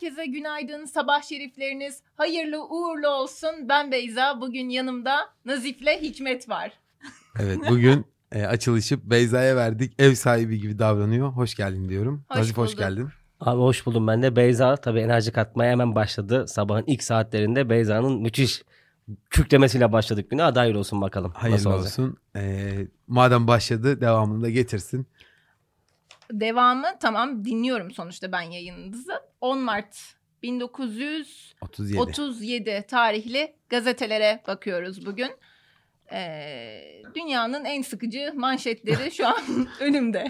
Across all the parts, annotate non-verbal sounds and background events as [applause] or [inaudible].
Herkese günaydın, sabah şerifleriniz hayırlı uğurlu olsun. Ben Beyza, bugün yanımda Nazif'le Hikmet var. Evet bugün e, açılışı Beyza'ya verdik. Ev sahibi gibi davranıyor. Hoş geldin diyorum. Hoş Nazif hoş bulduk. geldin. Abi hoş buldum ben de. Beyza tabii enerji katmaya hemen başladı. Sabahın ilk saatlerinde Beyza'nın müthiş küklemesiyle başladık güne. Aday olsun bakalım. Hayırlı Nasıl olacak? olsun. E, madem başladı devamını da getirsin. Devamı tamam dinliyorum sonuçta ben yayınınızı. 10 Mart 1937 37. tarihli gazetelere bakıyoruz bugün. Ee, dünyanın en sıkıcı manşetleri şu an [laughs] önümde.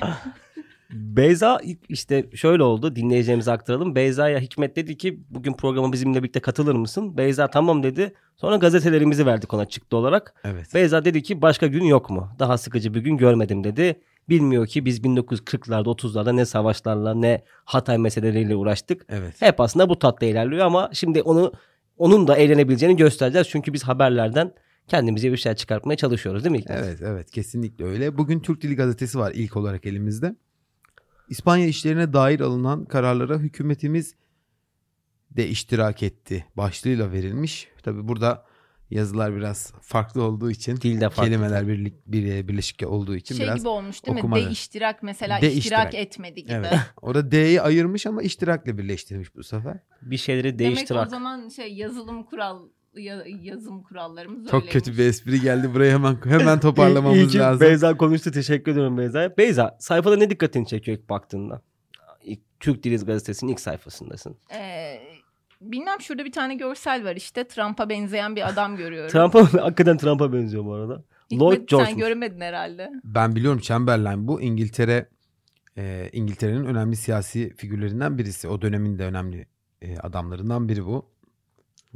Beyza işte şöyle oldu. Dinleyeceğimize aktaralım. Beyza'ya Hikmet dedi ki bugün programa bizimle birlikte katılır mısın? Beyza tamam dedi. Sonra gazetelerimizi verdik ona çıktı olarak. Evet. Beyza dedi ki başka gün yok mu? Daha sıkıcı bir gün görmedim dedi. Bilmiyor ki biz 1940'larda 30'larda ne savaşlarla ne Hatay meseleleriyle uğraştık. Evet. Hep aslında bu tatlı ilerliyor ama şimdi onu onun da eğlenebileceğini göstereceğiz. Çünkü biz haberlerden kendimize bir şeyler çıkartmaya çalışıyoruz değil mi? Hikmet? Evet evet kesinlikle öyle. Bugün Türk Dili Gazetesi var ilk olarak elimizde. İspanya işlerine dair alınan kararlara hükümetimiz de iştirak etti başlığıyla verilmiş. Tabi burada yazılar biraz farklı olduğu için Dilde farklı. kelimeler birlik, bir, birleşik olduğu için şey biraz gibi olmuş değil mi? okumadı. De iştirak mesela De iştirak, iştirak. etmedi gibi. Evet. [laughs] Orada D'yi ayırmış ama iştirakla birleştirmiş bu sefer. Bir şeyleri Demek değiştirak. o zaman şey yazılım kural ya- yazım kurallarımız Çok öyleymiş. kötü bir espri geldi. Buraya hemen hemen [laughs] toparlamamız İyi ki lazım. Beyza konuştu. Teşekkür ediyorum Beyza'ya. Beyza sayfada ne dikkatini çekiyor ilk baktığında? İlk, Türk Dili Gazetesi'nin ilk sayfasındasın. Ee, bilmem şurada bir tane görsel var işte. Trump'a benzeyen bir adam görüyorum. Trump'a [laughs] hakikaten Trump'a benziyor bu arada. Hikmet, Lloyd sen George. göremedin herhalde. Ben biliyorum Chamberlain bu İngiltere e, İngiltere'nin önemli siyasi figürlerinden birisi. O dönemin de önemli e, adamlarından biri bu.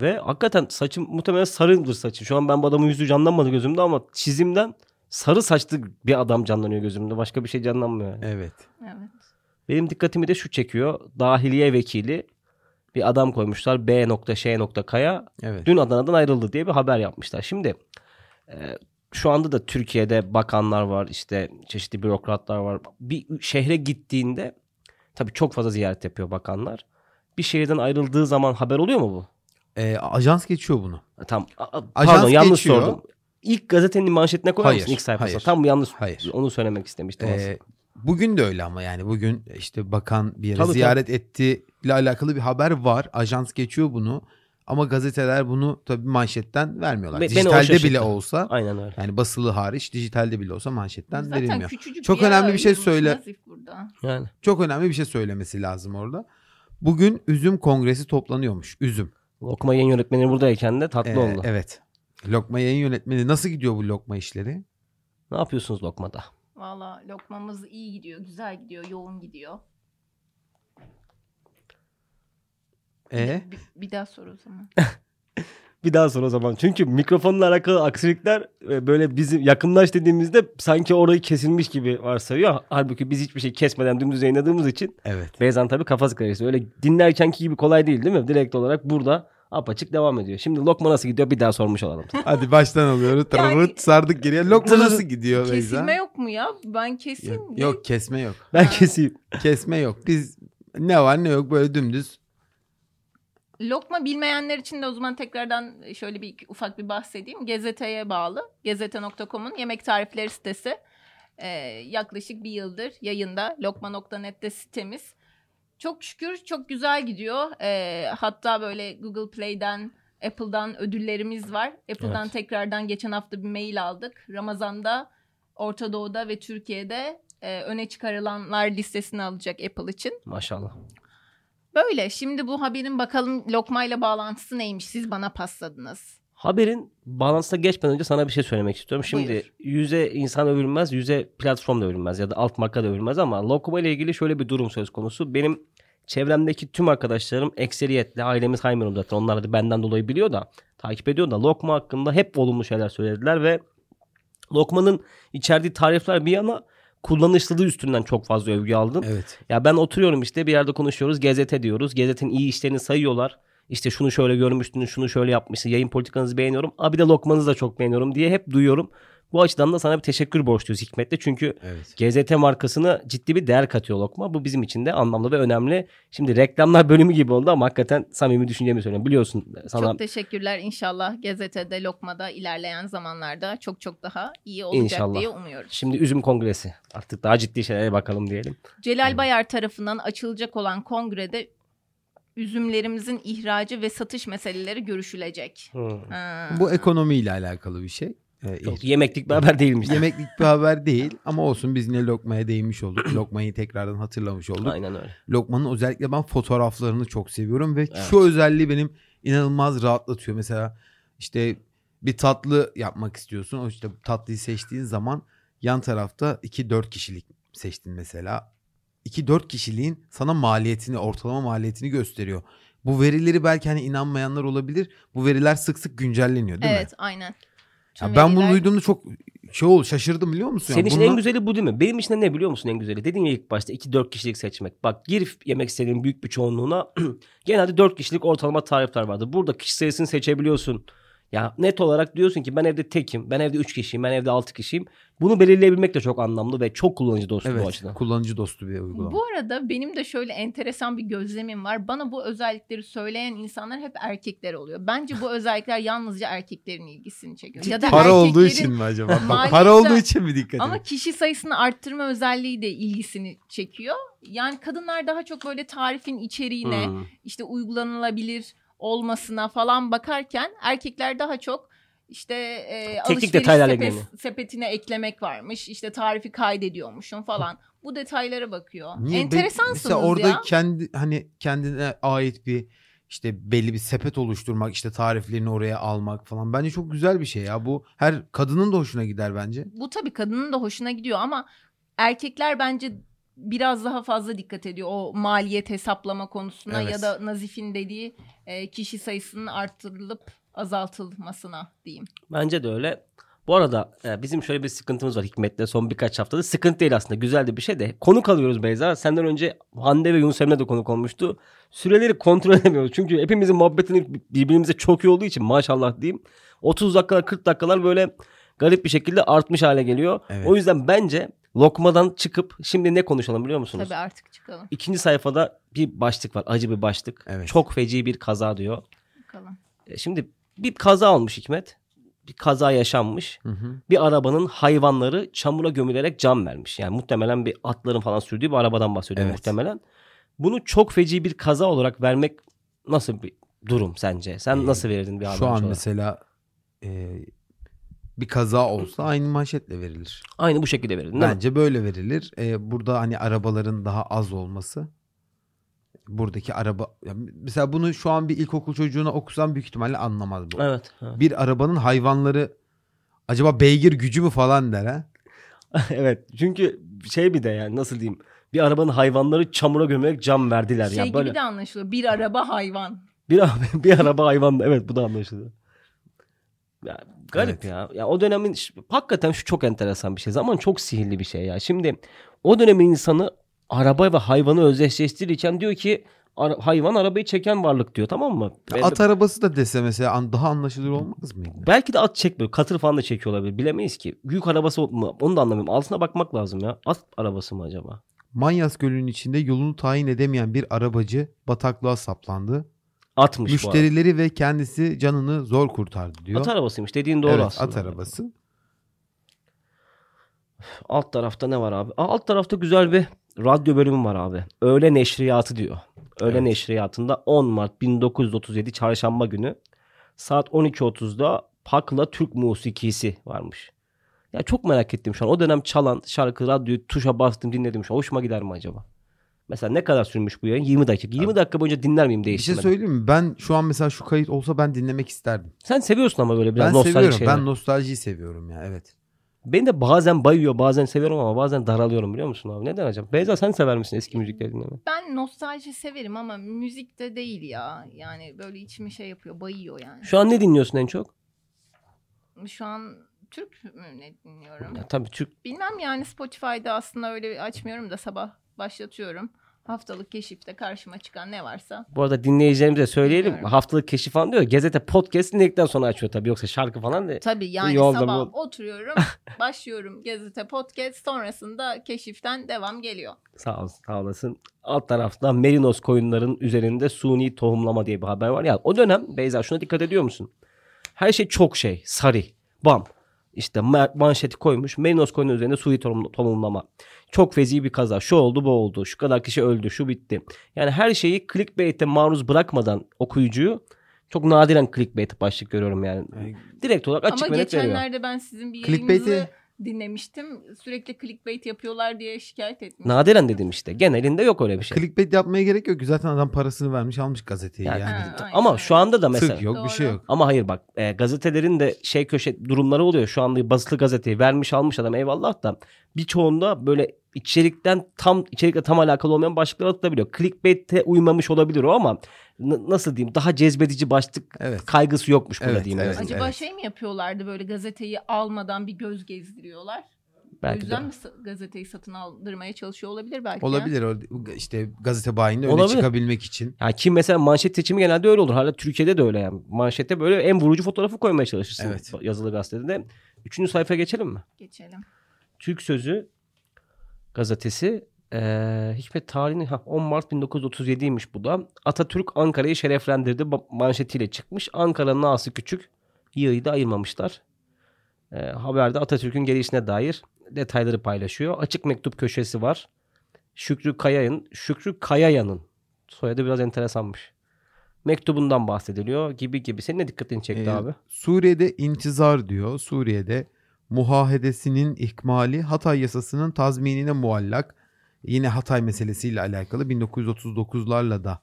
Ve hakikaten saçı muhtemelen sarıdır saçı. Şu an ben bu adamın yüzü canlanmadı gözümde ama çizimden sarı saçlı bir adam canlanıyor gözümde. Başka bir şey canlanmıyor. yani. Evet. Evet. Benim dikkatimi de şu çekiyor. Dahiliye vekili bir adam koymuşlar. B.Ş.Kaya. Evet. Dün Adana'dan ayrıldı diye bir haber yapmışlar. Şimdi e, şu anda da Türkiye'de bakanlar var. işte çeşitli bürokratlar var. Bir şehre gittiğinde tabii çok fazla ziyaret yapıyor bakanlar. Bir şehirden ayrıldığı zaman haber oluyor mu bu? E, ajans geçiyor bunu. Tam a- a- Ajans pardon yanlış geçiyor. sordum. İlk gazetenin manşetine koyar Hayır, mısın ilk sayfasına? hayır. Tam bu yanlış. Hayır. Onu söylemek istemiştim aslında. E, bugün de öyle ama yani bugün işte bakan bir yere Tabii, ziyaret etti ile alakalı bir haber var. Ajans geçiyor bunu. Ama gazeteler bunu tabii manşetten vermiyorlar. Be- Dijitalde bile olsa Aynen öyle. yani basılı hariç dijitalde bile olsa manşetten Zaten verilmiyor. Çok yer önemli bir şey söyle. Yani. Çok önemli bir şey söylemesi lazım orada. Bugün üzüm kongresi toplanıyormuş. Üzüm. Lokma yayın yönetmeni buradayken de tatlı Ee, oldu. Evet. Lokma yayın yönetmeni nasıl gidiyor bu lokma işleri? Ne yapıyorsunuz Lokma'da? Valla lokmamız iyi gidiyor, güzel gidiyor, yoğun gidiyor. Bir, E de- bir, bir daha sor o zaman. [laughs] Bir daha sor o zaman. Çünkü mikrofonla alakalı aksilikler e, böyle bizim yakınlaş dediğimizde sanki orayı kesilmiş gibi varsayıyor. Halbuki biz hiçbir şey kesmeden dümdüz yayınladığımız için evet. Beyzan tabii kafası karıştı. Öyle dinlerkenki gibi kolay değil değil mi? Direkt olarak burada apaçık devam ediyor. Şimdi lokma nasıl gidiyor bir daha sormuş olalım. [laughs] Hadi baştan alıyoruz. Yani- sardık geriye. Lokma nasıl [laughs] gidiyor Beyza? Kesilme yok mu ya? Ben keseyim. Yok, yok kesme yok. Ben keseyim. Kesme yok. Biz ne var ne yok böyle dümdüz. Lokma bilmeyenler için de o zaman tekrardan şöyle bir ufak bir bahsedeyim. Gezete'ye bağlı. Gezete.com'un yemek tarifleri sitesi. Ee, yaklaşık bir yıldır yayında. Lokma.net'te sitemiz. Çok şükür çok güzel gidiyor. Ee, hatta böyle Google Play'den, Apple'dan ödüllerimiz var. Apple'dan Evet. tekrardan geçen hafta bir mail aldık. Ramazan'da Orta Doğu'da ve Türkiye'de e, öne çıkarılanlar listesini alacak Apple için. Maşallah. Böyle. Şimdi bu haberin bakalım lokmayla bağlantısı neymiş? Siz bana pasladınız. Haberin bağlantısına geçmeden önce sana bir şey söylemek istiyorum. Şimdi Buyur. yüze insan övülmez, yüze platform da övülmez ya da alt marka da övülmez ama Lokma ile ilgili şöyle bir durum söz konusu. Benim çevremdeki tüm arkadaşlarım ekseriyetle ailemiz Haymer'ım zaten onlar da benden dolayı biliyor da takip ediyor da Lokma hakkında hep olumlu şeyler söylediler ve Lokma'nın içerdiği tarifler bir yana kullanışlılığı üstünden çok fazla övgü aldım. Evet. Ya ben oturuyorum işte bir yerde konuşuyoruz. Gazete diyoruz. Gazetenin iyi işlerini sayıyorlar. İşte şunu şöyle görmüştünüz, şunu şöyle yapmışsınız. Yayın politikanızı beğeniyorum. Abi de lokmanızı da çok beğeniyorum diye hep duyuyorum. Bu açıdan da sana bir teşekkür borçluyuz Hikmet'le. Çünkü Evet. GZT markasına ciddi bir değer katıyor Lokma. Bu bizim için de anlamlı ve önemli. Şimdi reklamlar bölümü gibi oldu ama hakikaten samimi düşüncemi söylüyorum. Biliyorsun sana Çok teşekkürler. İnşallah gazetede, lokmada ilerleyen zamanlarda çok çok daha iyi olacak İnşallah. diye umuyoruz. şimdi üzüm kongresi. Artık daha ciddi şeylere bakalım diyelim. Celal Bayar tarafından açılacak olan kongrede üzümlerimizin ihracı ve satış meseleleri görüşülecek. Ha. Bu ekonomiyle alakalı bir şey. Ee, Yok, yemeklik bir haber değilmiş. Yemeklik bir haber [laughs] değil ama olsun biz yine lokmaya değinmiş olduk. Lokmayı tekrardan hatırlamış olduk. Aynen öyle. Lokmanın özellikle ben fotoğraflarını çok seviyorum ve Evet. şu özelliği benim inanılmaz rahatlatıyor. Mesela işte bir tatlı yapmak istiyorsun. O işte tatlıyı seçtiğin zaman yan tarafta 2-4 kişilik seçtin mesela. 2-4 kişiliğin sana maliyetini, ortalama maliyetini gösteriyor. Bu verileri belki hani inanmayanlar olabilir. Bu veriler sık sık güncelleniyor değil mi? Evet aynen. Ya ben bunu duyduğumda çok şey oldu şaşırdım biliyor musun? Senin Ya için bunlar- en güzeli bu değil mi? Benim için de ne biliyor musun en güzeli? Dedin ya ilk başta 2-4 kişilik seçmek. Bak gir yemek istediğin büyük bir çoğunluğuna [clears throat] genelde 4 kişilik ortalama tarifler vardır. Burada kişi sayısını seçebiliyorsun. Ya net olarak diyorsun ki ben evde tekim, ben evde 3 kişiyim, ben evde 6 kişiyim. Bunu belirleyebilmek de çok anlamlı ve çok kullanıcı dostu bu Evet, açıdan. kullanıcı dostu bir uygulama. Bu arada benim de şöyle enteresan bir gözlemim var. Bana bu özellikleri söyleyen insanlar hep erkekler oluyor. Bence bu özellikler yalnızca erkeklerin ilgisini çekiyor. ya da Para olduğu erkeklerin- için mi acaba? Maalesef- Para olduğu için mi dikkat Ama edin? kişi sayısını arttırma özelliği de ilgisini çekiyor. Yani kadınlar daha çok böyle tarifin içeriğine, Hmm. işte uygulanılabilir olmasına falan bakarken erkekler daha çok işte e, alışveriş detaylarla ilgileniyor. sepetine eklemek varmış. işte tarifi kaydediyormuşum falan. Bu detaylara bakıyor. Niye? Be- Enteresansınız Mesela orada ya. kendi hani kendine ait bir işte belli bir sepet oluşturmak, işte tariflerini oraya almak falan. Bence çok güzel bir şey ya. Bu her kadının da hoşuna gider bence. Bu tabii kadının da hoşuna gidiyor ama erkekler bence biraz daha fazla dikkat ediyor o maliyet hesaplama konusuna Evet. ya da Nazif'in dediği e, kişi sayısının arttırılıp azaltılmasına diyeyim. Bence de öyle. Bu arada e, bizim şöyle bir sıkıntımız var Hikmet'le son birkaç haftada. Sıkıntı değil aslında güzel de bir şey de. Konuk alıyoruz Beyza. Senden önce Hande ve Yunus Emre de konuk olmuştu. Süreleri kontrol [laughs] edemiyoruz. Çünkü hepimizin muhabbetini birbirimize çok iyi olduğu için maşallah diyeyim. 30 dakikalar 40 dakikalar böyle garip bir şekilde artmış hale geliyor. Evet. O yüzden bence lokmadan çıkıp şimdi ne konuşalım biliyor musunuz? Tabii artık çıkalım. İkinci sayfada bir başlık var. Acı bir başlık. Evet. Çok feci bir kaza diyor. Bakalım. E, Şimdi bir kaza olmuş Hikmet. Bir kaza yaşanmış. Hı hı. Bir arabanın hayvanları çamura gömülerek can vermiş. Yani muhtemelen bir atların falan sürdüğü bir arabadan bahsediyorum Evet. muhtemelen. Bunu çok feci bir kaza olarak vermek nasıl bir durum sence? Sen Ee, nasıl verirdin bir haber Şu an olarak? mesela e, bir kaza olsa aynı manşetle verilir. Aynı bu şekilde verirdin değil mi? Bence böyle verilir. E, burada hani arabaların daha az olması. Buradaki araba ya mesela bunu şu an bir ilkokul çocuğuna okusan büyük ihtimalle anlamaz bu. Evet. evet. Bir arabanın hayvanları acaba beygir gücü mü falan der ha? [laughs] evet. Çünkü şey bir de yani nasıl diyeyim? Bir arabanın hayvanları çamura gömerek can verdiler. Şey yani böyle gibi de anlaşılıyor. Bir araba hayvan. bir, [laughs] bir araba hayvan evet bu da anlaşıldı. Ya, garip Evet. ya. Ya o dönemin hakikaten şu çok enteresan bir şey. Zaman çok sihirli bir şey ya. Şimdi o dönemin insanı araba ve hayvanı özdeşleştirirken diyor ki ara- hayvan arabayı çeken varlık diyor tamam mı? Ve- At arabası da dese mesela daha anlaşılır olmaz mıydı? Belki de at çekmiyor. Katır falan da çekiyor olabilir. Bilemeyiz ki. Büyük arabası mı? Onu da anlamıyorum. Altına bakmak lazım ya. At arabası mı acaba? Manyas Gölü'nün içinde yolunu tayin edemeyen bir arabacı bataklığa saplandı. Atmış. Müşterileri ve kendisi canını zor kurtardı diyor. At arabasıymış. Dediğin doğru evet, aslında. at arabası. Alt tarafta ne var abi? Alt tarafta güzel bir radyo bölümü var abi. Öğle neşriyatı diyor. Öğle Evet. neşriyatında 10 Mart 1937 çarşamba günü saat 12.30'da Pakla Türk musikisi varmış. Ya çok merak ettim şu an. O dönem çalan şarkı radyoyu tuşa bastım dinledim şu an. Hoşuma gider mi acaba? Mesela ne kadar sürmüş bu yayın? 20 dakika. 20 dakika boyunca dinler miyim Bir şey değiştirmeden? söyleyeyim mi? Ben şu an mesela şu kayıt olsa ben dinlemek isterdim. Sen seviyorsun ama böyle biraz ben seviyorum. Ben nostaljiyi seviyorum ya. Evet. Beni de bazen bayıyor bazen seviyorum ama bazen daralıyorum biliyor musun abi? Neden acaba? Beyza sen sever misin eski müzikleri dinlemeyi? Ben nostalji severim ama müzik de değil ya. Yani böyle içimi şey yapıyor, bayıyor yani. Şu an ne dinliyorsun en çok? Şu an Türk mü ne dinliyorum? Ya tabii Türk Bilmem yani Spotify'da aslında öyle açmıyorum da sabah başlatıyorum. Haftalık keşifte karşıma çıkan ne varsa. Bu arada dinleyicilerimize söyleyelim. Bilmiyorum. Haftalık keşif falan diyor. Gazete podcast dinledikten sonra açıyor tabii. Yoksa şarkı falan değil. Tabii yani Yolda sabah bu- [laughs] oturuyorum, başlıyorum gazete podcast sonrasında keşiften devam geliyor. Sağ olasın, sağ olasın. Alt tarafta merinos koyunların üzerinde suni tohumlama diye bir haber var. Ya o dönem Beyza şuna dikkat ediyor musun? Her şey çok şey. Sarı. Bam. İşte ma- manşeti koymuş. Merinos koyunun üzerinde tohum- tohumlama. Çok fezi bir kaza. Şu oldu bu oldu. Şu kadar kişi öldü. Şu bitti. Yani her şeyi clickbait'e maruz bırakmadan okuyucuyu çok nadiren clickbait başlık görüyorum yani. Direkt olarak açık Ama net veriyor. geçenlerde ben sizin bir Clickbait'i- yayınınızı dinlemiştim. Sürekli clickbait yapıyorlar diye şikayet etmiştim. Nadiren dedim işte. Genelinde yok öyle bir şey. Clickbait yapmaya gerek yok ki zaten adam parasını vermiş almış gazeteyi Yani- yani. Ha, Ama şu anda da mesela Tık yok bir şey Doğru. yok. Ama hayır bak e, gazetelerin de şey köşe durumları oluyor. Şu anda basılı gazeteyi vermiş almış adam eyvallah da birçoğunda böyle içerikten tam içerikle tam alakalı olmayan başlıklar atılabiliyor. Clickbait'e uymamış olabilir o ama nasıl diyeyim daha cezbedici başlık Evet. kaygısı yokmuş burada Evet, diyeyim. evet. Acaba Evet. şey mi yapıyorlardı böyle gazeteyi almadan bir göz gezdiriyorlar? o Belki de. yüzden mi sa- gazeteyi satın aldırmaya çalışıyor olabilir belki. ya. Olabilir o işte gazete bayinde öne çıkabilmek için. Yani kim mesela manşet seçimi genelde öyle olur. Hala Türkiye'de de öyle yani. Manşete böyle en vurucu fotoğrafı koymaya çalışırsın Evet. yazılı gazetede. Üçüncü sayfaya geçelim mi? Geçelim. Türk Sözü gazetesi eee, Hikmet tarihini ha, 10 Mart 1937'ymiş bu da. Atatürk Ankara'yı şereflendirdi manşetiyle çıkmış. Ankara'nın ağası küçük. Yığıyı da ayırmamışlar. Eee, haberde Atatürk'ün gelişine dair detayları paylaşıyor. Açık mektup köşesi var. Şükrü Kaya'nın, Şükrü Kaya'yanın soyadı biraz enteresanmış. Mektubundan bahsediliyor gibi gibi. Senin ne dikkatini çekti Ee, abi? Suriye'de intizar diyor. Suriye'de muhahedesinin ihmali Hatay yasasının tazminine muallak. Yine Hatay meselesiyle alakalı 1939'larla da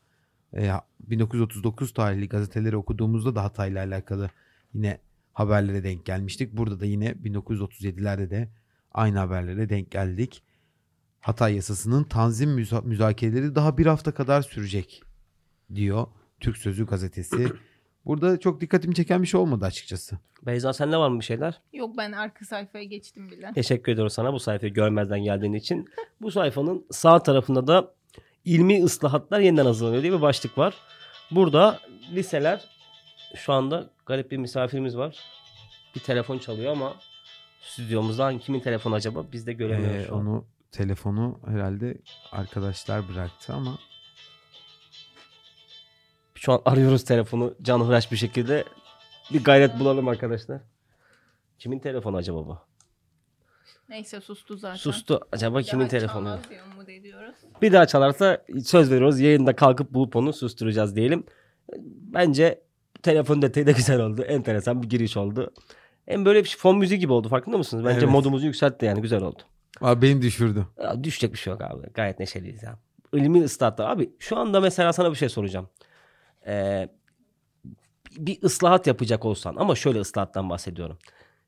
e, 1939 tarihli gazeteleri okuduğumuzda da Hatay'la alakalı yine haberlere denk gelmiştik. Burada da yine 1937'lerde de aynı haberlere denk geldik. Hatay yasasının tanzim müza- müzakereleri daha bir hafta kadar sürecek diyor Türk Sözü gazetesi. Burada çok dikkatimi çeken bir şey olmadı açıkçası. Beyza sende var mı bir şeyler? Yok ben arka sayfaya geçtim bile. Teşekkür ediyoruz sana bu sayfayı görmezden geldiğin için. Bu sayfanın sağ tarafında da ilmi ıslahatlar yeniden hazırlanıyor diye bir başlık var. Burada liseler şu anda garip bir misafirimiz var. Bir telefon çalıyor ama stüdyomuzda hangi kimin telefonu acaba biz de göremiyoruz. Ee, şu an. onu telefonu herhalde arkadaşlar bıraktı ama Şu an arıyoruz telefonu canhıraş bir şekilde. Bir gayret bulalım arkadaşlar. Kimin telefonu acaba bu? Neyse sustu zaten. Sustu. Acaba Bir kimin telefonu? Bir daha çalarsa söz veriyoruz. Yayında kalkıp bulup onu susturacağız diyelim. Bence telefon detayı da güzel oldu. Enteresan bir giriş oldu. Hem böyle bir şey, fon müziği gibi oldu farkında mısınız? Bence Evet. modumuzu yükseltti yani güzel oldu. Aa, beni düşürdü. Ya, düşecek bir şey yok abi. Gayet neşeliyiz ya. İlmi ıslahatlar. Abi şu anda mesela sana bir şey soracağım. Ee, bir ıslahat yapacak olsan ama şöyle ıslahattan bahsediyorum.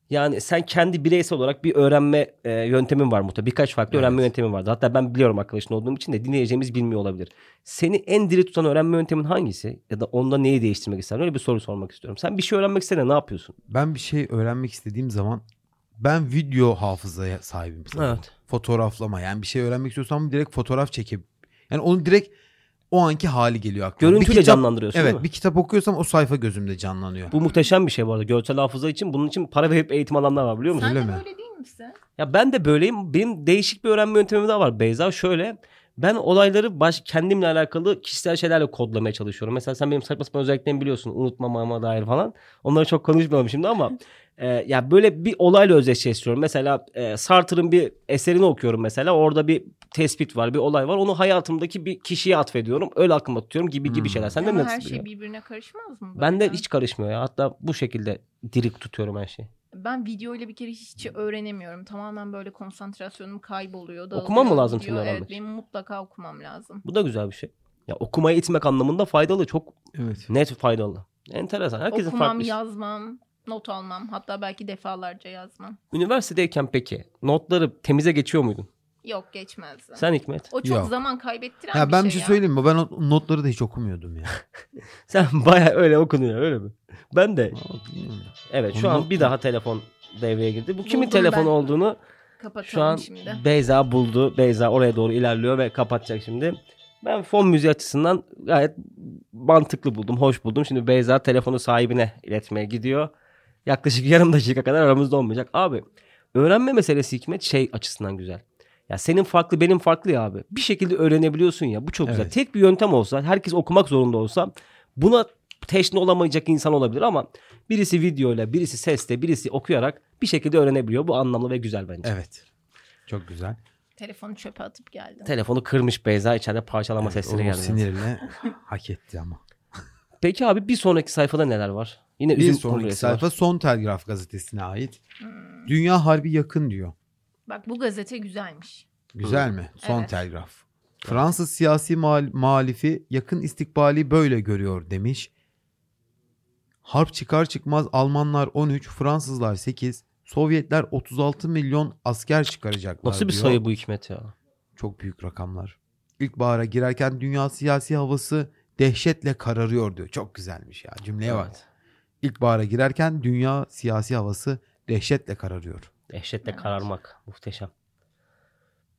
Yani sen kendi bireysel olarak bir öğrenme e, yöntemin var muhtemelen. Birkaç farklı Evet. öğrenme yöntemin vardı. Hatta ben biliyorum arkadaşın olduğum için de dinleyeceğimiz bilmiyor olabilir. Seni en diri tutan öğrenme yöntemin hangisi? Ya da onda neyi değiştirmek isterdin? Öyle bir soru sormak istiyorum. Sen bir şey öğrenmek istediğinde ne yapıyorsun? Ben bir şey öğrenmek istediğim zaman ben video hafızaya sahibim. sanırım. Evet. Fotoğraflama yani bir şey öğrenmek istiyorsam direkt fotoğraf çekip yani onu direkt o anki hali geliyor aklıma. Bir Görüntüyle kitap- canlandırıyorsun değil Evet mi? bir kitap okuyorsam o sayfa gözümde canlanıyor. Bu muhteşem bir şey bu arada. Görsel hafıza için bunun için para verip eğitim alanlar var biliyor musun? Sen Öyle de mi? böyle değil misin? Ya ben de böyleyim. Benim değişik bir öğrenme yöntemim daha var Beyza. Şöyle ben olayları baş, kendimle alakalı kişisel şeylerle kodlamaya çalışıyorum. Mesela sen benim saçma sapan özelliklerimi biliyorsun. Unutmamama dair falan. Onları çok konuşmayalım şimdi ama [laughs] e, ya böyle bir olayla özdeşleştiriyorum. Mesela e, Sartre'ın bir eserini okuyorum mesela. Orada bir tespit var, bir olay var. Onu hayatımdaki bir kişiye atfediyorum. Öyle aklıma tutuyorum gibi gibi Hmm. şeyler. Sen de Ama her nasıl şey duruyor? birbirine karışmaz mı? Ben de hiç karışmıyor ya. Hatta bu şekilde dirik tutuyorum her şeyi. Ben video ile bir kere hiç öğrenemiyorum. Tamamen böyle konsantrasyonum kayboluyor. Okumam mı lazım senin Evet benim mutlaka okumam lazım. Bu da güzel bir şey. Ya okumaya itmek anlamında faydalı. Çok Evet. net faydalı. Enteresan. Herkesin Okumam, farklı. yazmam, not almam. Hatta belki defalarca yazmam. Üniversitedeyken peki notları temize geçiyor muydun? Yok geçmezdi. Sen Hikmet. O çok Yok. zaman kaybettiren Ya bir ben şey bir şey ya. söyleyeyim mi? Ben o notları da hiç okumuyordum ya. [laughs] Sen baya öyle okunuyor öyle mi? Ben de. Evet şu Onu- an bir daha telefon devreye girdi. Bu kimin Buldum telefonu ben. olduğunu Kapatalım şu an şimdi. Beyza buldu. Beyza oraya doğru ilerliyor ve kapatacak şimdi. Ben fon müziği açısından gayet mantıklı buldum, hoş buldum. Şimdi Beyza telefonu sahibine iletmeye gidiyor. Yaklaşık yarım dakika kadar aramızda olmayacak. Abi öğrenme meselesi Hikmet şey açısından güzel. Ya senin farklı benim farklı ya abi. Bir şekilde öğrenebiliyorsun ya. Bu çok güzel. Evet. Tek bir yöntem olsa, herkes okumak zorunda olsa buna teşne olamayacak insan olabilir ama birisi videoyla, birisi sesle, birisi okuyarak bir şekilde öğrenebiliyor. Bu anlamlı ve güzel bence. Evet. Çok güzel. Telefonu çöpe atıp geldim. Telefonu kırmış Beyza içeride parçalama Evet, sesleri o geldi. sinirle hak etti ama. Peki abi bir sonraki sayfada neler var? Yine Bir üzüm sonraki kongresi var. sayfa Son Telgraf gazetesine ait. Hmm. Dünya harbi yakın diyor. Bak bu gazete güzelmiş. Güzel mi? Son Evet. Telgraf. Fransız siyasi muhal- muhalifi yakın istikbali böyle görüyor demiş. Harp çıkar çıkmaz Almanlar 13, Fransızlar 8, Sovyetler 36 milyon asker çıkaracaklar Nasıl bir diyor. sayı bu Hikmet ya? Çok büyük rakamlar. İlkbahara girerken dünya siyasi havası dehşetle kararıyor diyor. Çok güzelmiş ya cümleye bak. Evet. İlkbahara girerken dünya siyasi havası dehşetle kararıyor. Dehşetle Evet. kararmak. Muhteşem.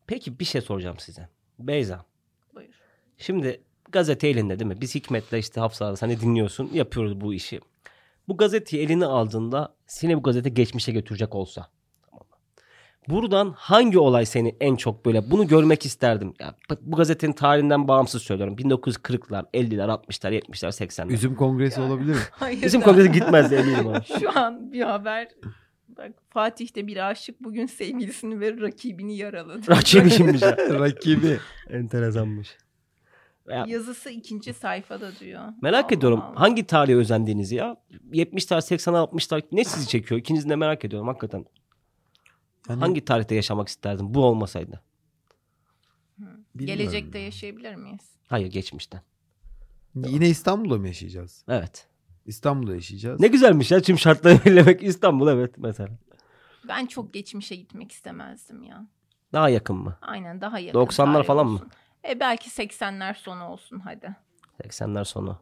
Peki bir şey soracağım size. Beyza. Buyur. Şimdi gazete elinde değil mi? Biz Hikmet'le işte Hafsa hani dinliyorsun. Yapıyoruz bu işi. Bu gazeteyi eline aldığında seni bu gazete geçmişe götürecek olsa. tamam mı? Buradan hangi olay seni en çok böyle bunu görmek isterdim. Ya, bu gazetenin tarihinden bağımsız söylüyorum. 1940'lar, 50'ler, 60'lar, 70'ler, 80'ler. Üzüm kongresi olabilir mi? [laughs] Hayır Bizim da- kongrese gitmez eminim abi. [laughs] Şu an bir haber. Bak Fatih'te bir aşık bugün sevgilisini ve rakibini yaraladı. Rakibiymiş ya. [laughs] Rakibi. Enteresanmış. Ya, Yazısı ikinci sayfada diyor. merak Allah ediyorum Allah. hangi tarihe özendiğiniz ya? 70'ler, 80'ler, 60'lar ne sizi çekiyor? İkinizi de merak ediyorum hakikaten. Yani Hangi tarihte yaşamak isterdin bu olmasaydı? bilmiyorum Gelecekte ya. yaşayabilir miyiz? Hayır geçmişten. Yine İstanbul'da mı yaşayacağız? Evet. İstanbul'da yaşayacağız. Ne güzelmiş ya tüm şartları [laughs] belirlemek İstanbul evet mesela. Ben çok geçmişe gitmek istemezdim ya. Daha yakın mı? Aynen daha yakın. 90'lar tarih falan mı? olsun. E belki 80'ler sonu olsun hadi. 80'ler sonu.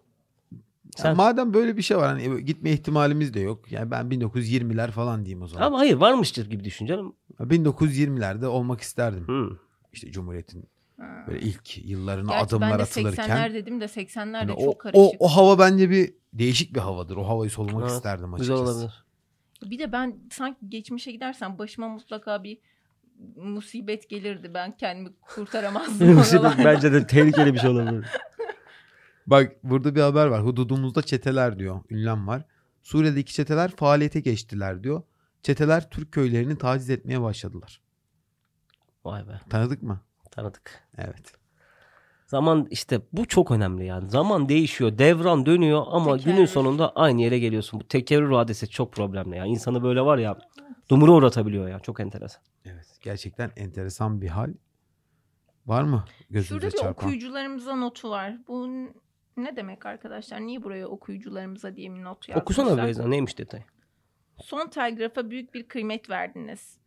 Sen- madem böyle bir şey var hani gitme ihtimalimiz de yok. Yani ben 1920'ler falan diyeyim o zaman. Ama hayır varmıştır gibi düşün canım. 1920'lerde olmak isterdim. Hı. İşte Cumhuriyet'in Ha. böyle ilk yıllarına Gerçi adımlar ben de atılırken. 80'ler dedim de 80'ler hani de o, çok karışık. o, o hava bence bir değişik bir havadır. O havayı solumak Evet, isterdim Güzel açıkçası. olabilir. Bir de ben sanki geçmişe gidersem başıma mutlaka bir musibet gelirdi. Ben kendimi kurtaramazdım [laughs] oralardan. Bence de tehlikeli bir şey olabilir. [laughs] Bak burada bir haber var. Hududumuzda çeteler diyor. Ünlem var. Suriye'deki çeteler faaliyete geçtiler diyor. Çeteler Türk köylerini taciz etmeye başladılar. Vay be Tanıdık mı? Tanıdık. Evet. Zaman işte bu çok önemli yani. Zaman değişiyor, devran dönüyor ama Tekerrür. günün sonunda aynı yere geliyorsun. Bu tekerrür hadisi çok problemli ya. İnsanı böyle var ya dumura uğratabiliyor ya. Çok enteresan. Evet. Gerçekten enteresan bir hal. Var mı gözünüze Şurada bir çarpan? okuyucularımıza notu var. Bu ne demek arkadaşlar? Niye buraya okuyucularımıza diye bir not yazmışlar? Okusana Beyza neymiş detay? Son telgrafa büyük bir kıymet verdiniz.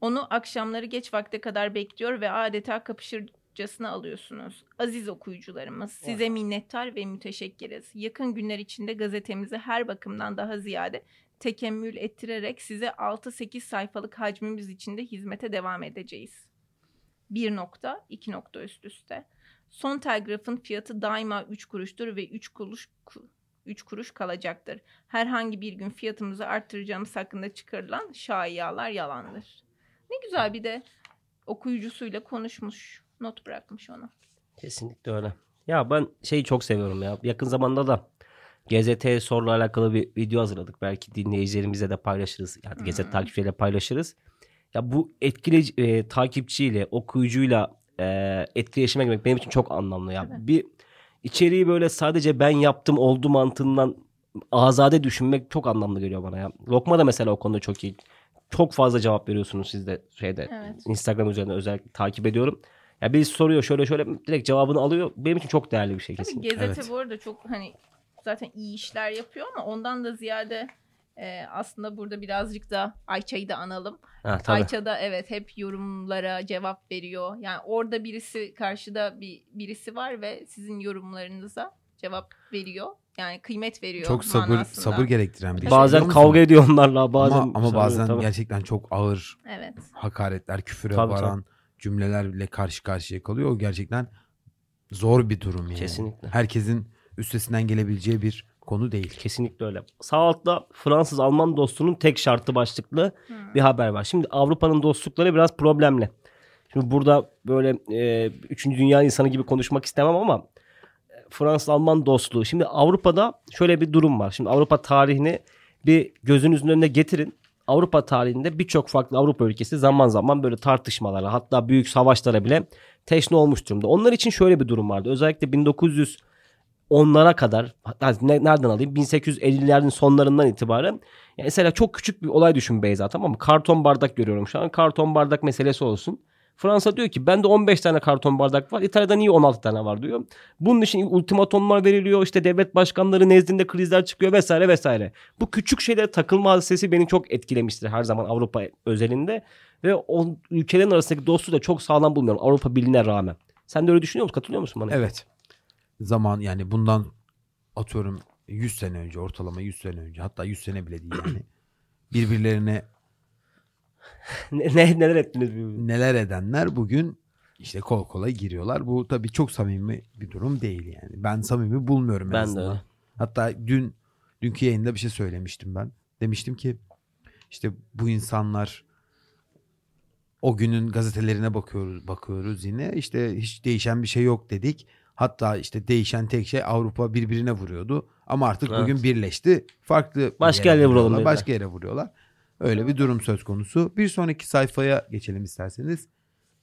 Onu akşamları geç vakte kadar bekliyor ve adeta kapışırcasına alıyorsunuz. Aziz okuyucularımız, size minnettar ve müteşekkiriz. Yakın günler içinde gazetemizi her bakımdan daha ziyade tekemmül ettirerek size 6-8 sayfalık hacmimiz içinde hizmete devam edeceğiz. Bir nokta, iki nokta üst üste. Son telgrafın fiyatı daima 3 kuruştur ve 3 kuruş 3 kuruş kalacaktır herhangi bir gün fiyatımızı arttıracağımız hakkında çıkarılan şaiyalar yalandır. Ne güzel bir de okuyucusuyla konuşmuş, not bırakmış ona. Kesinlikle öyle. Ya ben şeyi çok seviyorum ya. Yakın zamanda da GZT soruyla alakalı bir video hazırladık. Belki dinleyicilerimize de paylaşırız. Yani Hmm. GZT takipçileriyle paylaşırız. Ya bu etkili e, takipçiyle, okuyucuyla e, etkileşime girmek benim için çok anlamlı ya. Tabii. Bir içeriği böyle sadece ben yaptım oldu mantığından azade düşünmek çok anlamlı geliyor bana ya. Lokma da mesela o konuda çok iyi. Çok fazla cevap veriyorsunuz siz de şeyde. Evet. Instagram üzerinden özellikle takip ediyorum. Ya birisi soruyor şöyle şöyle direkt cevabını alıyor. Benim için çok değerli bir şey Tabii kesinlikle. GZT Evet. bu arada çok hani zaten iyi işler yapıyor ama ondan da ziyade e, aslında burada birazcık da Ayça'yı da analım. Ha, tabii. Ayça da evet hep yorumlara cevap veriyor. Yani orada birisi karşıda bir birisi var ve sizin yorumlarınıza cevap veriyor. Yani kıymet veriyor. Çok sabır manasında. sabır gerektiren bir şey. Bazen kavga musun? ediyor onlarla bazen. ama, ama bazen Tabii. gerçekten çok ağır Evet. hakaretler, küfüre Tabii, varan cümlelerle karşı karşıya kalıyor. O gerçekten zor bir durum yani. Kesinlikle. Herkesin üstesinden gelebileceği bir konu değil. Kesinlikle öyle. Sağ altta Fransız-Alman dostluğunun tek şartı başlıklı bir haber var. Şimdi Avrupa'nın dostlukları biraz problemli. Şimdi burada böyle e, üçüncü dünya insanı gibi konuşmak istemem ama Fransız-Alman dostluğu. Şimdi Avrupa'da şöyle bir durum var. Şimdi Avrupa tarihini bir gözünüzün önüne getirin. Avrupa tarihinde birçok farklı Avrupa ülkesi zaman zaman böyle tartışmalara hatta büyük savaşlara bile teşne olmuş durumda. Onlar için şöyle bir durum vardı. Özellikle 1900 onlara kadar nereden alayım 1850'lerin sonlarından itibaren yani mesela çok küçük bir olay düşün Beyza tamam mı? Karton bardak görüyorum şu an. Karton bardak meselesi olsun. Fransa diyor ki bende 15 tane karton bardak var. İtalya'da niye 16 tane var diyor. Bunun için ultimatomlar veriliyor. İşte devlet başkanları nezdinde krizler çıkıyor vesaire vesaire. Bu küçük şeylere takılma hadisesi beni çok etkilemiştir her zaman Avrupa özelinde. Ve o ülkelerin arasındaki dostluğu da çok sağlam bulmuyorum Avrupa Birliği'ne rağmen. Sen de öyle düşünüyor musun? Katılıyor musun bana? Evet. Zaman yani bundan atıyorum 100 sene önce ortalama 100 sene önce hatta 100 sene bile değil yani. [clears throat] Birbirlerine [laughs] ne, ne- neler ettiniz birbirine? neler edenler bugün işte kol kola giriyorlar. Bu tabii çok samimi bir durum değil yani. Ben samimi bulmuyorum en Ben de azından. öyle. Hatta dün dünkü yayında bir şey söylemiştim ben. Demiştim ki işte bu insanlar o günün gazetelerine bakıyoruz bakıyoruz yine. İşte hiç değişen bir şey yok dedik. Hatta işte değişen tek şey Avrupa birbirine vuruyordu. Ama artık Evet. bugün birleşti. Farklı Başka yere yere vuruyorlar. Başka yere vuruyorlar. Öyle bir durum söz konusu. Bir sonraki sayfaya geçelim isterseniz.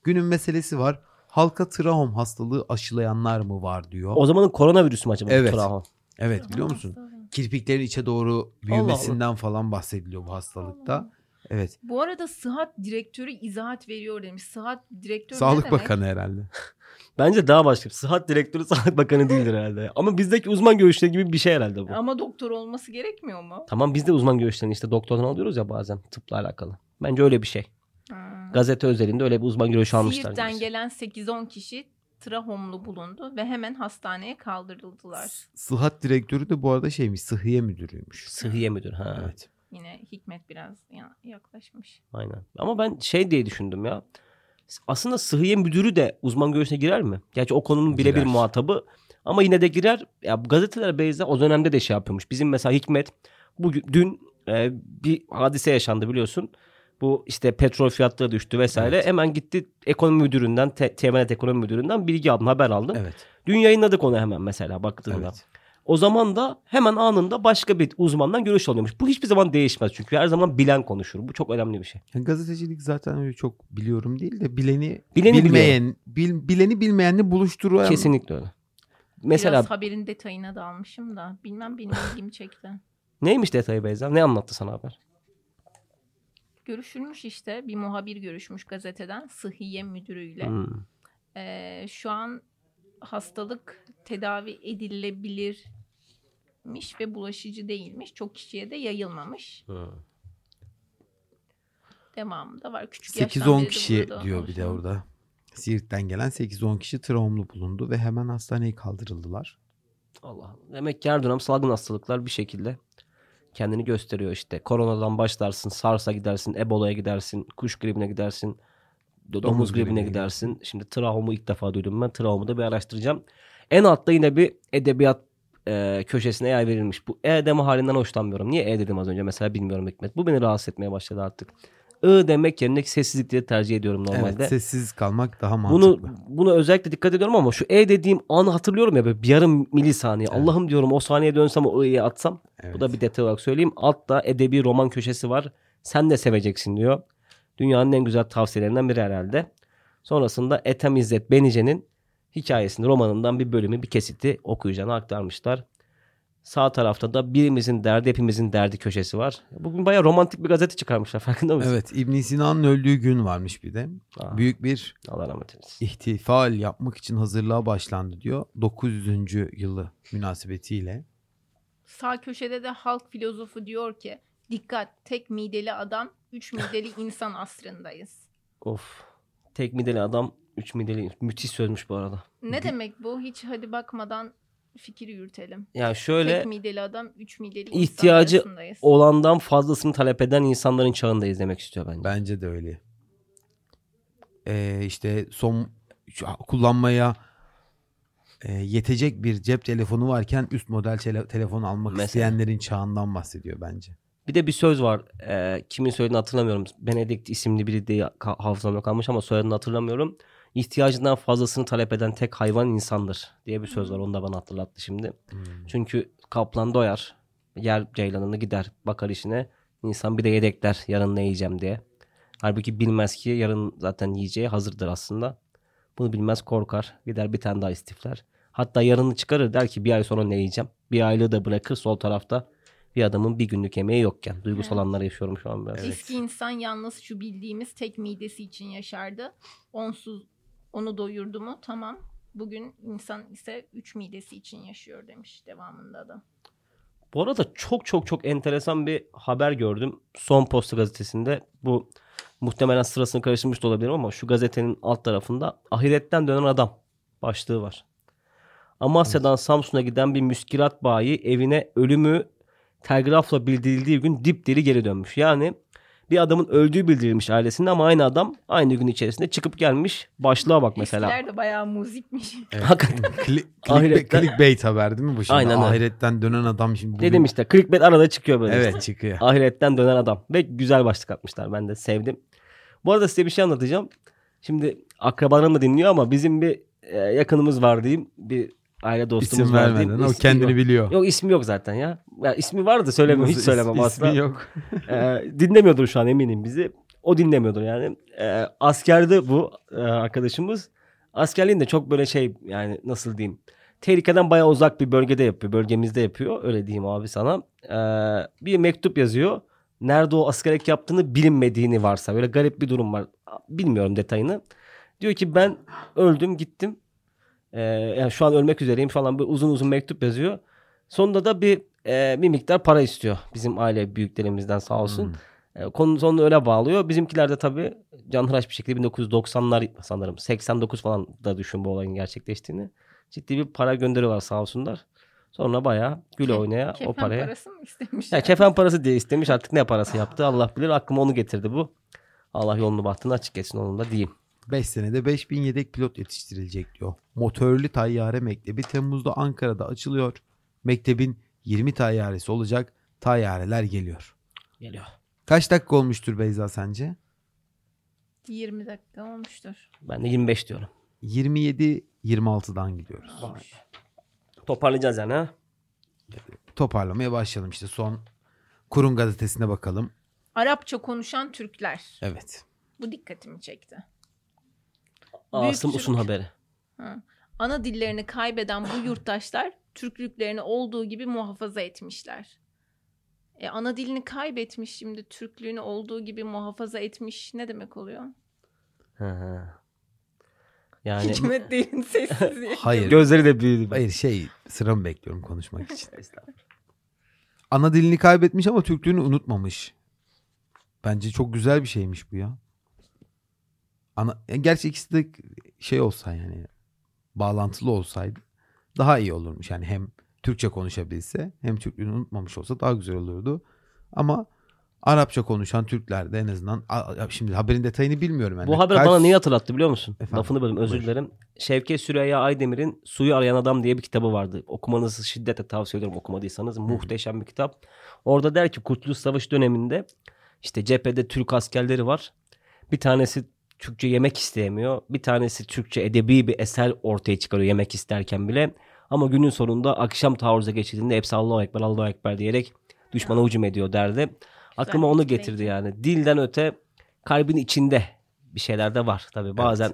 Günün meselesi var. Halka trahom hastalığı aşılayanlar mı var diyor. O zamanın koronavirüsü mü acaba? Evet. Trahom? Evet biliyor musun? Kirpiklerin içe doğru büyümesinden falan bahsediliyor bu hastalıkta. Evet. Bu arada sıhhat direktörü izahat veriyor demiş. Sıhhat direktörü ne Sağlık demek? Bakanı herhalde. Bence daha başka. Sıhhat direktörü [laughs] Sağlık Bakanı değildir herhalde. Ama bizdeki uzman görüşleri gibi bir şey herhalde bu. Ama doktor olması gerekmiyor mu? Tamam biz de uzman görüşlerini işte doktordan alıyoruz ya bazen tıpla alakalı. Bence öyle bir şey. Ha. Gazete özelinde öyle bir uzman görüşü almışlar. Siirt'ten gibi. gelen 8-10 kişi trahomlu bulundu ve hemen hastaneye kaldırıldılar. Sıhhat direktörü de bu arada şeymiş sıhhiye müdürüymüş. Sıhhiye müdür. Ha. Evet. Yine Hikmet biraz ya- yaklaşmış. Aynen. Ama ben şey diye düşündüm ya. Aslında sıhhiye müdürü de uzman görüşüne girer mi? Gerçi o konunun birebir muhatabı. Ama yine de girer. Ya gazeteler Beyza o dönemde de şey yapıyormuş. Bizim mesela Hikmet bugün dün e, bir hadise yaşandı biliyorsun. Bu işte petrol fiyatları düştü vesaire. Evet. Hemen gitti ekonomi müdüründen, te, Temenet ekonomi müdüründen bilgi aldım, haber aldım. Evet. Dün yayınladık onu hemen mesela baktığında. Evet. O zaman da hemen anında başka bir uzmandan görüş alıyormuş. Bu hiçbir zaman değişmez çünkü her zaman bilen konuşur. Bu çok önemli bir şey. Yani gazetecilik zaten öyle çok biliyorum değil de bileni, Bileni bilmeyen, bil- bileni bilmeyenle buluşturan Kesinlikle öyle. Mesela Biraz haberin detayına dalmışım da bilmem benim ilgimi çekti. [laughs] neymiş detayı Beyza? Ne anlattı sana haber? Görüşülmüş işte bir muhabir görüşmüş gazeteden sıhhiye müdürüyle. Hmm. Ee, şu an hastalık tedavi edilebilirmiş ve bulaşıcı değilmiş. Çok kişiye de yayılmamış. Hmm. Devamında var. Küçük yaştan 8-10 beri de kişi diyor bir de orada. Siirt'ten gelen 8-10 kişi trahomlu bulundu ve hemen hastaneye kaldırıldılar. Allah Allah. Demek ki her dönem salgın hastalıklar bir şekilde kendini gösteriyor işte. Koronadan başlarsın, SARS'a gidersin, Ebola'ya gidersin, kuş gribine gidersin, do- domuz, Domuz gribine gribine gidersin. Şimdi trahumu ilk defa duydum ben. Trahumu da bir araştıracağım. En altta yine bir edebiyat e, köşesine yer verilmiş. Bu E deme halinden hoşlanmıyorum. Niye E dedim az önce mesela bilmiyorum Hikmet. Bu beni rahatsız etmeye başladı artık. I demek yerine sessizlikleri tercih ediyorum normalde. Evet, sessiz kalmak daha Bunu mantıklı. bunu özellikle dikkat ediyorum ama şu E dediğim anı hatırlıyorum ya böyle bir yarım milisaniye. Evet. Allah'ım diyorum o saniye dönsem o I'yi atsam. Evet. Bu da bir detay olarak söyleyeyim. Altta edebi roman köşesi var. Sen de seveceksin diyor. Dünyanın en güzel tavsiyelerinden biri herhalde. Sonrasında Ethem İzzet Benice'nin hikayesini romanından bir bölümü bir kesiti okuyacağını aktarmışlar. Sağ tarafta da birimizin derdi hepimizin derdi köşesi var. Bugün bayağı romantik bir gazete çıkarmışlar [laughs] farkında mısın? Evet İbn Sina'nın öldüğü gün varmış bir de. Aa, Büyük bir Allah rahmet eylesin. ihtifal yapmak için hazırlığa başlandı diyor. 900. yılı münasebetiyle. Sağ köşede de halk filozofu diyor ki dikkat tek mideli adam üç mideli [laughs] insan asrındayız. Of. Tek mideli adam, üç mideli. Müthiş sözmüş bu arada. Ne demek bu? Hiç hadi bakmadan fikir yürütelim. Yani şöyle Tek mideli adam üç mideli insan ihtiyacı olandan fazlasını talep eden insanların çağındayız demek istiyor bence. Bence de öyle. Ee, işte son kullanmaya e, yetecek bir cep telefonu varken üst model tele- telefon almak Mesela. isteyenlerin çağından bahsediyor bence. Bir de bir söz var. Ee, kimin söylediğini hatırlamıyorum. Benedict isimli biri diye hafızamda kalmış ama soyadını hatırlamıyorum. İhtiyacından fazlasını talep eden tek hayvan insandır diye bir söz var. Onu da bana hatırlattı şimdi. Hmm. Çünkü kaplan doyar. Yer ceylanını gider bakar işine. İnsan bir de yedekler yarın ne yiyeceğim diye. Halbuki bilmez ki yarın zaten yiyeceği hazırdır aslında. Bunu bilmez korkar. Gider bir tane daha istifler. Hatta yarını çıkarır der ki bir ay sonra ne yiyeceğim. Bir aylığı da bırakır sol tarafta. Bir adamın bir günlük yemeği yokken. Duygusal Evet. anları yaşıyorum şu an biraz. Eski insan yalnız şu bildiğimiz tek midesi için yaşardı. Onsuz onu doyurdu mu tamam. Bugün insan ise üç midesi için yaşıyor demiş devamında da. Bu arada çok çok çok enteresan bir haber gördüm. Son Posta gazetesinde. Bu muhtemelen sırasını karıştırmış da olabilirim ama şu gazetenin alt tarafında ahiretten dönen adam başlığı var. Amasya'dan Samsun'a giden bir müskirat bayi evine ölümü telgrafla bildirildiği gün dipdiri geri dönmüş. Yani bir adamın öldüğü bildirilmiş ailesinde ama aynı adam aynı gün içerisinde çıkıp gelmiş. Başlığa bak mesela. Eskiler de bayağı muzikmiş. [laughs] Evet. Hakikaten. [laughs] Kli- clickbait, clickbait haber değil mi bu şimdi? Aynen öyle. Ahiretten dönen adam şimdi. bugün- Dedim işte clickbait arada çıkıyor böyle. işte. Evet çıkıyor. Ahiretten dönen adam. Ve güzel başlık atmışlar. Ben de sevdim. Bu arada size bir şey anlatacağım. Şimdi akrabalarım da dinliyor ama bizim bir e, yakınımız var diyeyim. Bir aile dostumuz İsim var vermeden. O kendini yok. biliyor. Yok ismi yok zaten ya. ya ismi vardı söylemem hiç söylemem is- asla. ismi yok. [laughs] Ee, dinlemiyordur şu an eminim bizi. O dinlemiyordur yani. Ee, askerde bu e, arkadaşımız. Askerliğinde çok böyle şey yani nasıl diyeyim. Tehlikeden bayağı uzak bir bölgede yapıyor. Bölgemizde yapıyor. Öyle diyeyim abi sana. Ee, bir mektup yazıyor. Nerede o askerlik yaptığını bilinmediğini varsa. Böyle garip bir durum var. Bilmiyorum detayını. Diyor ki ben öldüm gittim. Ee, yani şu an ölmek üzereyim falan böyle uzun uzun mektup yazıyor. Sonunda da bir e, bir miktar para istiyor. Bizim aile büyüklerimizden sağ olsun. Hmm. E, Konu sonunu öyle bağlıyor. Bizimkiler de tabii canhıraş bir şekilde 1990'lar sanırım 89 falan da düşün bu olayın gerçekleştiğini. Ciddi bir para gönderiyorlar sağ olsunlar. Sonra bayağı güle Ke- oynaya Kefen o paraya. parası mı istemiş? Ya kefen parası diye istemiş artık ne parası yaptı Allah bilir. Aklıma onu getirdi bu. Allah yolunu bahtını açık etsin onun da diyeyim. 5 senede 5000 yedek pilot yetiştirilecek diyor. Motorlu tayyare mektebi Temmuz'da Ankara'da açılıyor. Mektebin 20 tayyaresi olacak. Tayyareler geliyor. Geliyor. Kaç dakika olmuştur Beyza sence? 20 dakika olmuştur. Ben de 25 diyorum. 27-26'dan gidiyoruz. Toparlayacağız yani ha. Toparlamaya başlayalım işte son Kurum gazetesine bakalım. Arapça konuşan Türkler. Evet. Bu dikkatimi çekti. Asım. Usun haberi. Ha. Ana dillerini kaybeden bu yurttaşlar Türklüklerini olduğu gibi muhafaza etmişler. E, ana dilini kaybetmiş şimdi Türklüğünü olduğu gibi muhafaza etmiş ne demek oluyor? Hı hı. Yani Hikmet [laughs] derin sessizliği. Hayır. gözleri de büyüdü. Hayır şey sıramı bekliyorum konuşmak [laughs] için. Estağfurullah. Ana dilini kaybetmiş ama Türklüğünü unutmamış. Bence çok güzel bir şeymiş bu ya. Ana, ya gerçi ikisi de şey olsa yani bağlantılı olsaydı daha iyi olurmuş. Yani hem Türkçe konuşabilse hem Türklüğünü unutmamış olsa daha güzel olurdu. Ama Arapça konuşan Türkler de en azından şimdi haberin detayını bilmiyorum. Yani. Bu haber Kaç- bana niye hatırlattı biliyor musun? Efendim? Lafını bölüm özür dilerim. Şevket Süreyya Aydemir'in Suyu Arayan Adam diye bir kitabı vardı. Okumanızı şiddetle tavsiye ediyorum okumadıysanız. Muhteşem bir kitap. Orada der ki Kurtuluş Savaşı döneminde işte cephede Türk askerleri var. Bir tanesi Türkçe yemek isteyemiyor. Bir tanesi Türkçe edebi bir eser ortaya çıkarıyor yemek isterken bile. Ama günün sonunda akşam taarruza geçildiğinde hepsi Allahu Ekber, Allahu Ekber diyerek düşmana hücum ediyor derdi. Aklıma onu getirdi yani. Dilden öte kalbin içinde bir şeyler de var tabii. Bazen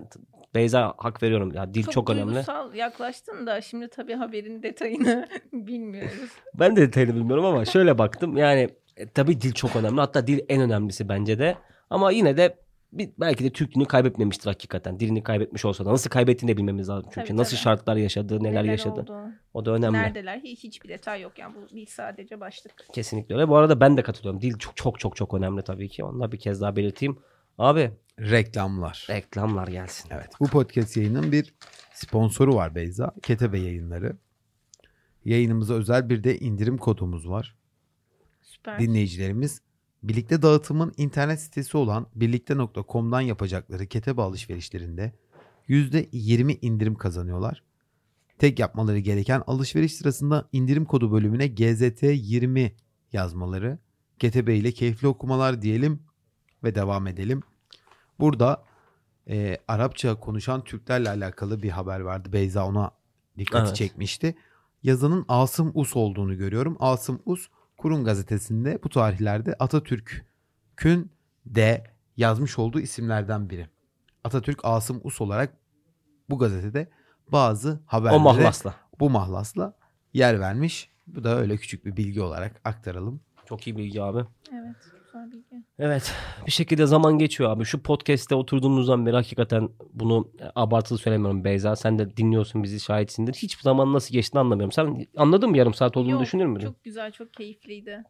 Beyza hak veriyorum. Ya dil çok, önemli. duygusal yaklaştın da şimdi tabii haberin detayını [laughs] bilmiyoruz. Ben de detayını bilmiyorum ama şöyle baktım. Yani e, tabii dil çok önemli. Hatta dil en önemlisi bence de. Ama yine de bir, belki de Türklüğünü kaybetmemiştir hakikaten. Dilini kaybetmiş olsa da nasıl kaybettiğini de bilmemiz lazım. Çünkü Tabii, nasıl tabii. şartlar yaşadı, neler, yaşadı. oldu, O da önemli. Neredeler hiç hiçbir detay yok yani bu bir sadece başlık. Kesinlikle öyle. Bu arada ben de katılıyorum. Dil çok çok çok çok önemli tabii ki. Onu da bir kez daha belirteyim. Abi Reklamlar. reklamlar gelsin. Evet. Bu podcast yayının bir sponsoru var Beyza. Ketebe yayınları. Yayınımıza özel bir de indirim kodumuz var. Süper. Dinleyicilerimiz birlikte dağıtımın internet sitesi olan birlikte.com'dan yapacakları ketebe alışverişlerinde %20 indirim kazanıyorlar. Tek yapmaları gereken alışveriş sırasında indirim kodu bölümüne GZT20 yazmaları. GTB ile keyifli okumalar diyelim ve devam edelim. Burada e, Arapça konuşan Türklerle alakalı bir haber vardı. Beyza ona dikkati Evet. çekmişti. Yazanın Asım Us olduğunu görüyorum. Asım Us Kurum gazetesinde bu tarihlerde Atatürk'ün de yazmış olduğu isimlerden biri. Atatürk Asım Us olarak bu gazetede bazı O haberlere mahlasla. bu mahlasla yer vermiş. Bu da öyle küçük bir bilgi olarak aktaralım. Çok iyi bilgi abi. Evet. Evet bir şekilde zaman geçiyor abi. Şu podcast'te oturduğumuzdan beri hakikaten bunu abartılı söylemiyorum Beyza. Sen de dinliyorsun bizi şahitsindir. Hiçbir zaman nasıl geçtiğini anlamıyorum. Sen anladın mı yarım saat olduğunu Yok, düşünür müydün? Çok güzel, çok keyifliydi.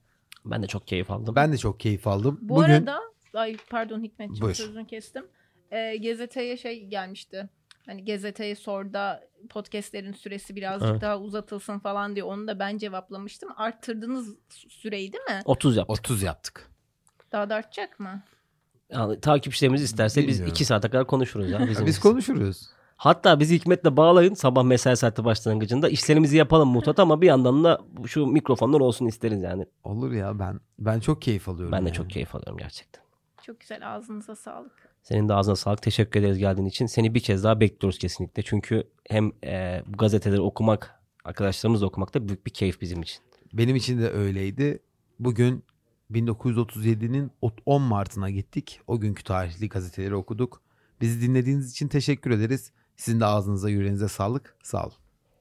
Ben de çok keyif aldım. Ben de çok keyif aldım. Bu Bugün arada ay pardon Hikmetciğim sözünü kestim. Ee, GZT'ye şey gelmişti. Hani GZT'ye sor da podcastlerin süresi birazcık Evet. daha uzatılsın falan diye onu da ben cevaplamıştım. Arttırdınız süreyi değil mi? 30 yaptık. 30 yaptık. Daha da artacak mı? Yani, takipçilerimiz isterse biz Bilmiyorum. 2 saate kadar konuşuruz ya. bizim [laughs] Biz için. konuşuruz. Hatta bizi Hikmet'le bağlayın sabah mesai saati başlangıcında. işlerimizi yapalım mutat ama bir yandan da şu mikrofonlar olsun isteriz yani. Olur ya ben ben çok keyif alıyorum. Ben de yani. çok keyif alıyorum gerçekten. Çok güzel ağzınıza sağlık. Senin de ağzına sağlık. Teşekkür ederiz geldiğin için. Seni bir kez daha bekliyoruz kesinlikle. Çünkü hem e, bu gazeteleri okumak, arkadaşlarımızla okumak da büyük bir keyif bizim için. Benim için de öyleydi. Bugün 1937'nin 10 Mart'ına gittik. O günkü tarihli gazeteleri okuduk. Bizi dinlediğiniz için teşekkür ederiz. Sizin de ağzınıza yüreğinize sağlık. Sağ olun.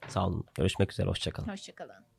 Sağ olun. Görüşmek üzere. Hoşçakalın. Hoşçakalın.